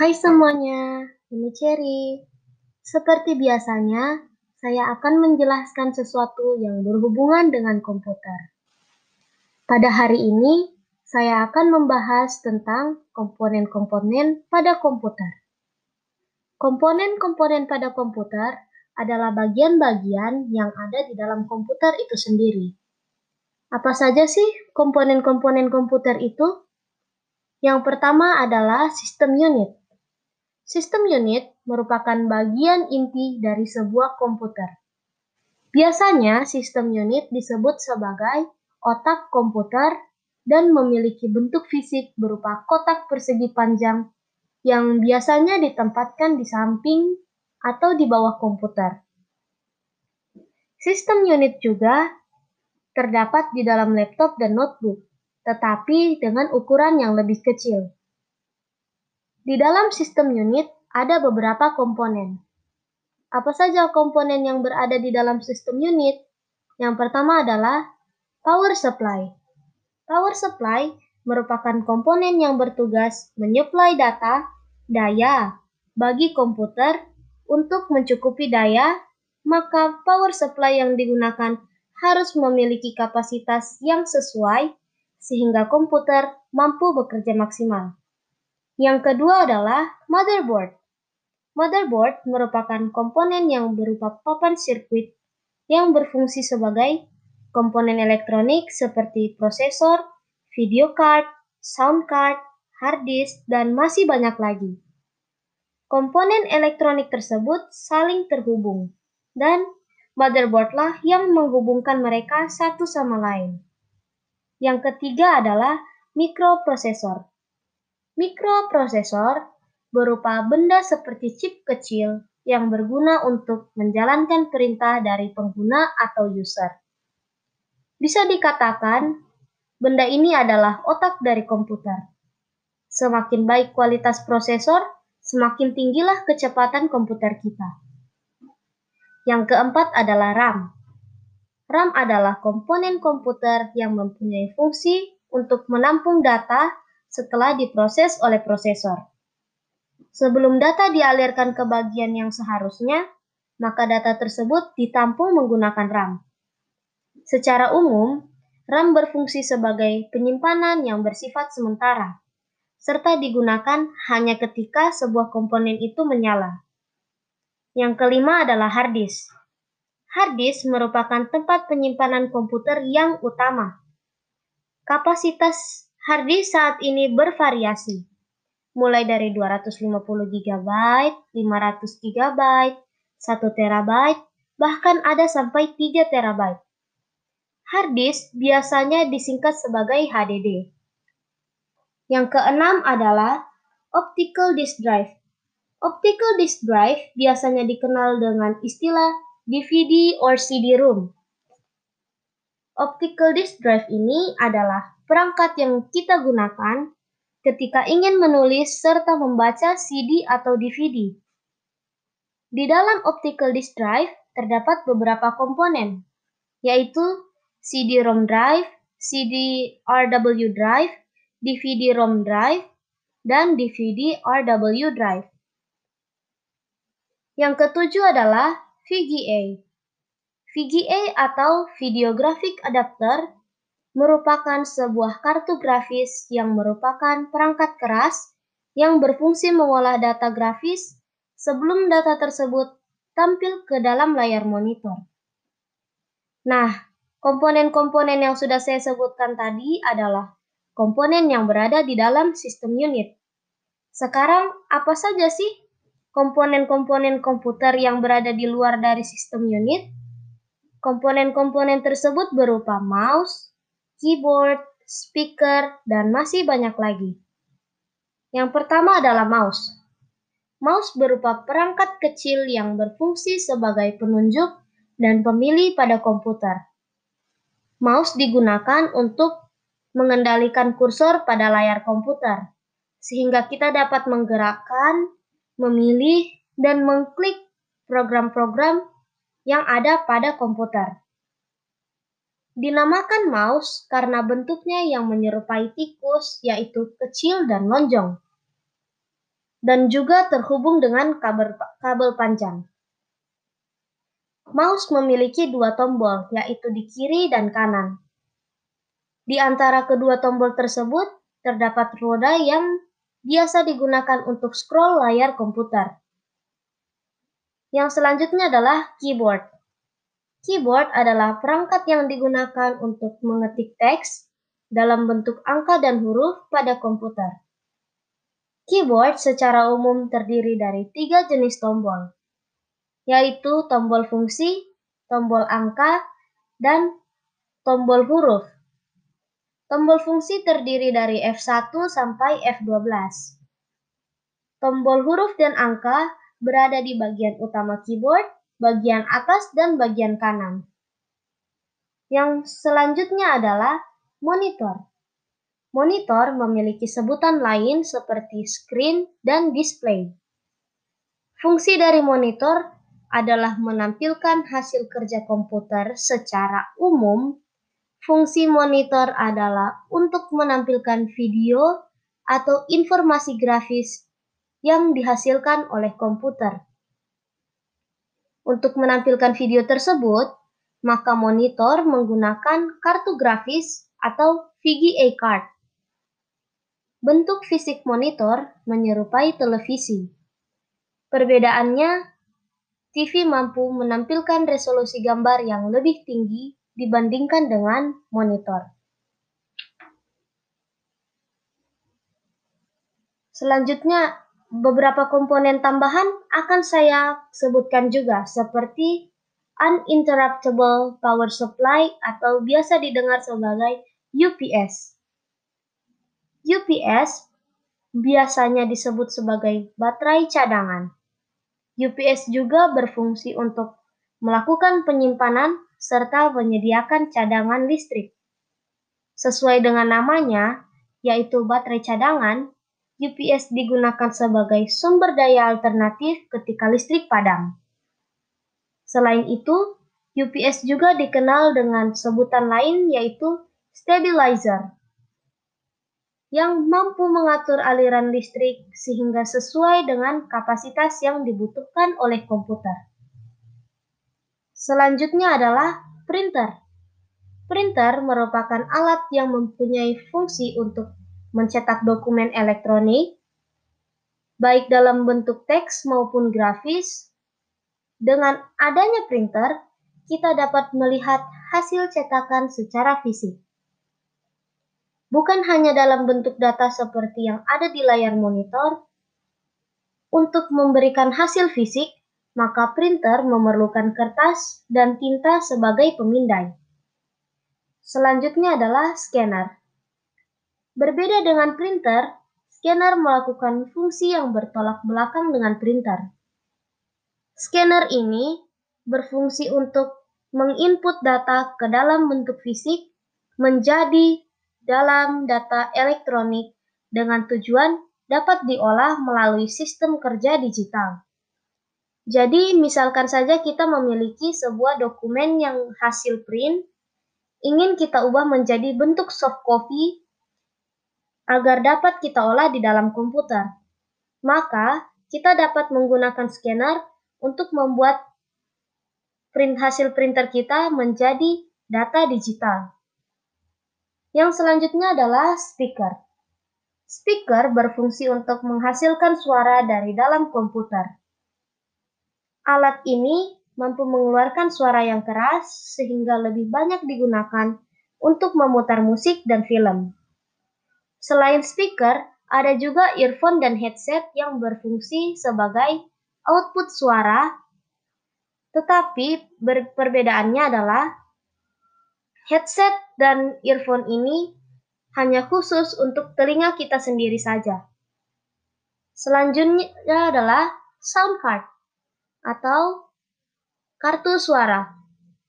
Hai semuanya, ini Cherry. Seperti biasanya, saya akan menjelaskan sesuatu yang berhubungan dengan komputer. Pada hari ini, saya akan membahas tentang komponen-komponen pada komputer. Komponen-komponen pada komputer adalah bagian-bagian yang ada di dalam komputer itu sendiri. Apa saja sih komponen-komponen komputer itu? Yang pertama adalah sistem unit. Sistem unit merupakan bagian inti dari sebuah komputer. Biasanya, sistem unit disebut sebagai otak komputer dan memiliki bentuk fisik berupa kotak persegi panjang yang biasanya ditempatkan di samping atau di bawah komputer. Sistem unit juga terdapat di dalam laptop dan notebook tetapi dengan ukuran yang lebih kecil. Di dalam sistem unit ada beberapa komponen. Apa saja komponen yang berada di dalam sistem unit? Yang pertama adalah power supply. Power supply merupakan komponen yang bertugas menyuplai data, daya, bagi komputer untuk mencukupi daya, maka power supply yang digunakan harus memiliki kapasitas yang sesuai sehingga komputer mampu bekerja maksimal. Yang kedua adalah motherboard. Motherboard merupakan komponen yang berupa papan sirkuit yang berfungsi sebagai komponen elektronik seperti prosesor, video card, sound card, hard disk, dan masih banyak lagi. Komponen elektronik tersebut saling terhubung, dan motherboardlah yang menghubungkan mereka satu sama lain. Yang ketiga adalah mikroprosesor. Mikroprosesor berupa benda seperti chip kecil yang berguna untuk menjalankan perintah dari pengguna atau user. Bisa dikatakan, benda ini adalah otak dari komputer. Semakin baik kualitas prosesor, semakin tinggilah kecepatan komputer kita. Yang keempat adalah RAM. RAM adalah komponen komputer yang mempunyai fungsi untuk menampung data setelah diproses oleh prosesor. Sebelum data dialirkan ke bagian yang seharusnya, maka data tersebut ditampung menggunakan RAM. Secara umum, RAM berfungsi sebagai penyimpanan yang bersifat sementara, serta digunakan hanya ketika sebuah komponen itu menyala. Yang kelima adalah hard disk. Hard disk merupakan tempat penyimpanan komputer yang utama. Kapasitas hard disk saat ini bervariasi, mulai dari 250 GB, 500 GB, 1 TB, bahkan ada sampai 3 TB. Hard disk biasanya disingkat sebagai HDD. Yang keenam adalah optical disk drive. Optical disk drive biasanya dikenal dengan istilah DVD or CD-ROM. Optical disk drive ini adalah perangkat yang kita gunakan ketika ingin menulis serta membaca CD atau DVD. Di dalam optical disk drive terdapat beberapa komponen, yaitu CD-ROM drive, CD-RW drive, DVD-ROM drive, dan DVD-RW drive. Yang ketujuh adalah VGA. VGA atau Video Graphic Adapter merupakan sebuah kartu grafis yang merupakan perangkat keras yang berfungsi mengolah data grafis sebelum data tersebut tampil ke dalam layar monitor. Nah, komponen-komponen yang sudah saya sebutkan tadi adalah komponen yang berada di dalam sistem unit. Sekarang, apa saja sih komponen-komponen komputer yang berada di luar dari sistem unit. Komponen-komponen tersebut berupa mouse, keyboard, speaker, dan masih banyak lagi. Yang pertama adalah mouse. Mouse berupa perangkat kecil yang berfungsi sebagai penunjuk dan pemilih pada komputer. Mouse digunakan untuk mengendalikan kursor pada layar komputer, sehingga kita dapat menggerakkan memilih, dan mengklik program-program yang ada pada komputer. Dinamakan mouse karena bentuknya yang menyerupai tikus, yaitu kecil dan lonjong. dan juga terhubung dengan kabel, kabel panjang. Mouse memiliki dua tombol, yaitu di kiri dan kanan. Di antara kedua tombol tersebut, terdapat roda yang biasa digunakan untuk scroll layar komputer. Yang selanjutnya adalah keyboard. Keyboard adalah perangkat yang digunakan untuk mengetik teks dalam bentuk angka dan huruf pada komputer. Keyboard secara umum terdiri dari tiga jenis tombol, yaitu tombol fungsi, tombol angka, dan tombol huruf. Tombol fungsi terdiri dari F1 sampai F12. Tombol huruf dan angka berada di bagian utama keyboard bagian atas dan bagian kanan. Yang selanjutnya adalah monitor. Monitor memiliki sebutan lain seperti screen dan display. Fungsi dari monitor adalah menampilkan hasil kerja komputer secara umum. Fungsi monitor adalah untuk menampilkan video atau informasi grafis yang dihasilkan oleh komputer. Untuk menampilkan video tersebut, maka monitor menggunakan kartu grafis atau VGA card. Bentuk fisik monitor menyerupai televisi. Perbedaannya, TV mampu menampilkan resolusi gambar yang lebih tinggi dibandingkan dengan monitor. Selanjutnya, beberapa komponen tambahan akan saya sebutkan juga seperti uninterruptible power supply atau biasa didengar sebagai UPS. UPS biasanya disebut sebagai baterai cadangan. UPS juga berfungsi untuk melakukan penyimpanan serta menyediakan cadangan listrik. Sesuai dengan namanya, yaitu baterai cadangan, UPS digunakan sebagai sumber daya alternatif ketika listrik padam. Selain itu, UPS juga dikenal dengan sebutan lain yaitu stabilizer yang mampu mengatur aliran listrik sehingga sesuai dengan kapasitas yang dibutuhkan oleh komputer. Selanjutnya adalah printer. Printer merupakan alat yang mempunyai fungsi untuk mencetak dokumen elektronik, baik dalam bentuk teks maupun grafis. Dengan adanya printer, kita dapat melihat hasil cetakan secara fisik. Bukan hanya dalam bentuk data seperti yang ada di layar monitor, untuk memberikan hasil fisik, maka printer memerlukan kertas dan tinta sebagai pemindai. Selanjutnya adalah scanner. Berbeda dengan printer, scanner melakukan fungsi yang bertolak belakang dengan printer. Scanner ini berfungsi untuk menginput data ke dalam bentuk fisik menjadi dalam data elektronik dengan tujuan dapat diolah melalui sistem kerja digital. Jadi, misalkan saja kita memiliki sebuah dokumen yang hasil print, ingin kita ubah menjadi bentuk soft copy agar dapat kita olah di dalam komputer. Maka, kita dapat menggunakan scanner untuk membuat print hasil printer kita menjadi data digital. Yang selanjutnya adalah speaker. Speaker berfungsi untuk menghasilkan suara dari dalam komputer. Alat ini mampu mengeluarkan suara yang keras sehingga lebih banyak digunakan untuk memutar musik dan film. Selain speaker, ada juga earphone dan headset yang berfungsi sebagai output suara, tetapi perbedaannya adalah headset dan earphone ini hanya khusus untuk telinga kita sendiri saja. Selanjutnya adalah sound card atau kartu suara.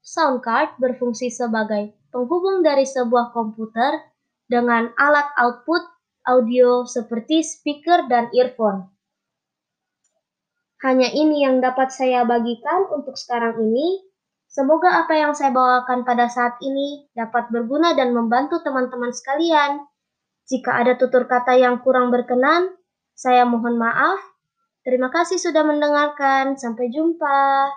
Sound card berfungsi sebagai penghubung dari sebuah komputer dengan alat output audio seperti speaker dan earphone. Hanya ini yang dapat saya bagikan untuk sekarang ini. Semoga apa yang saya bawakan pada saat ini dapat berguna dan membantu teman-teman sekalian. Jika ada tutur kata yang kurang berkenan, Saya mohon maaf. Terima kasih sudah mendengarkan. Sampai jumpa.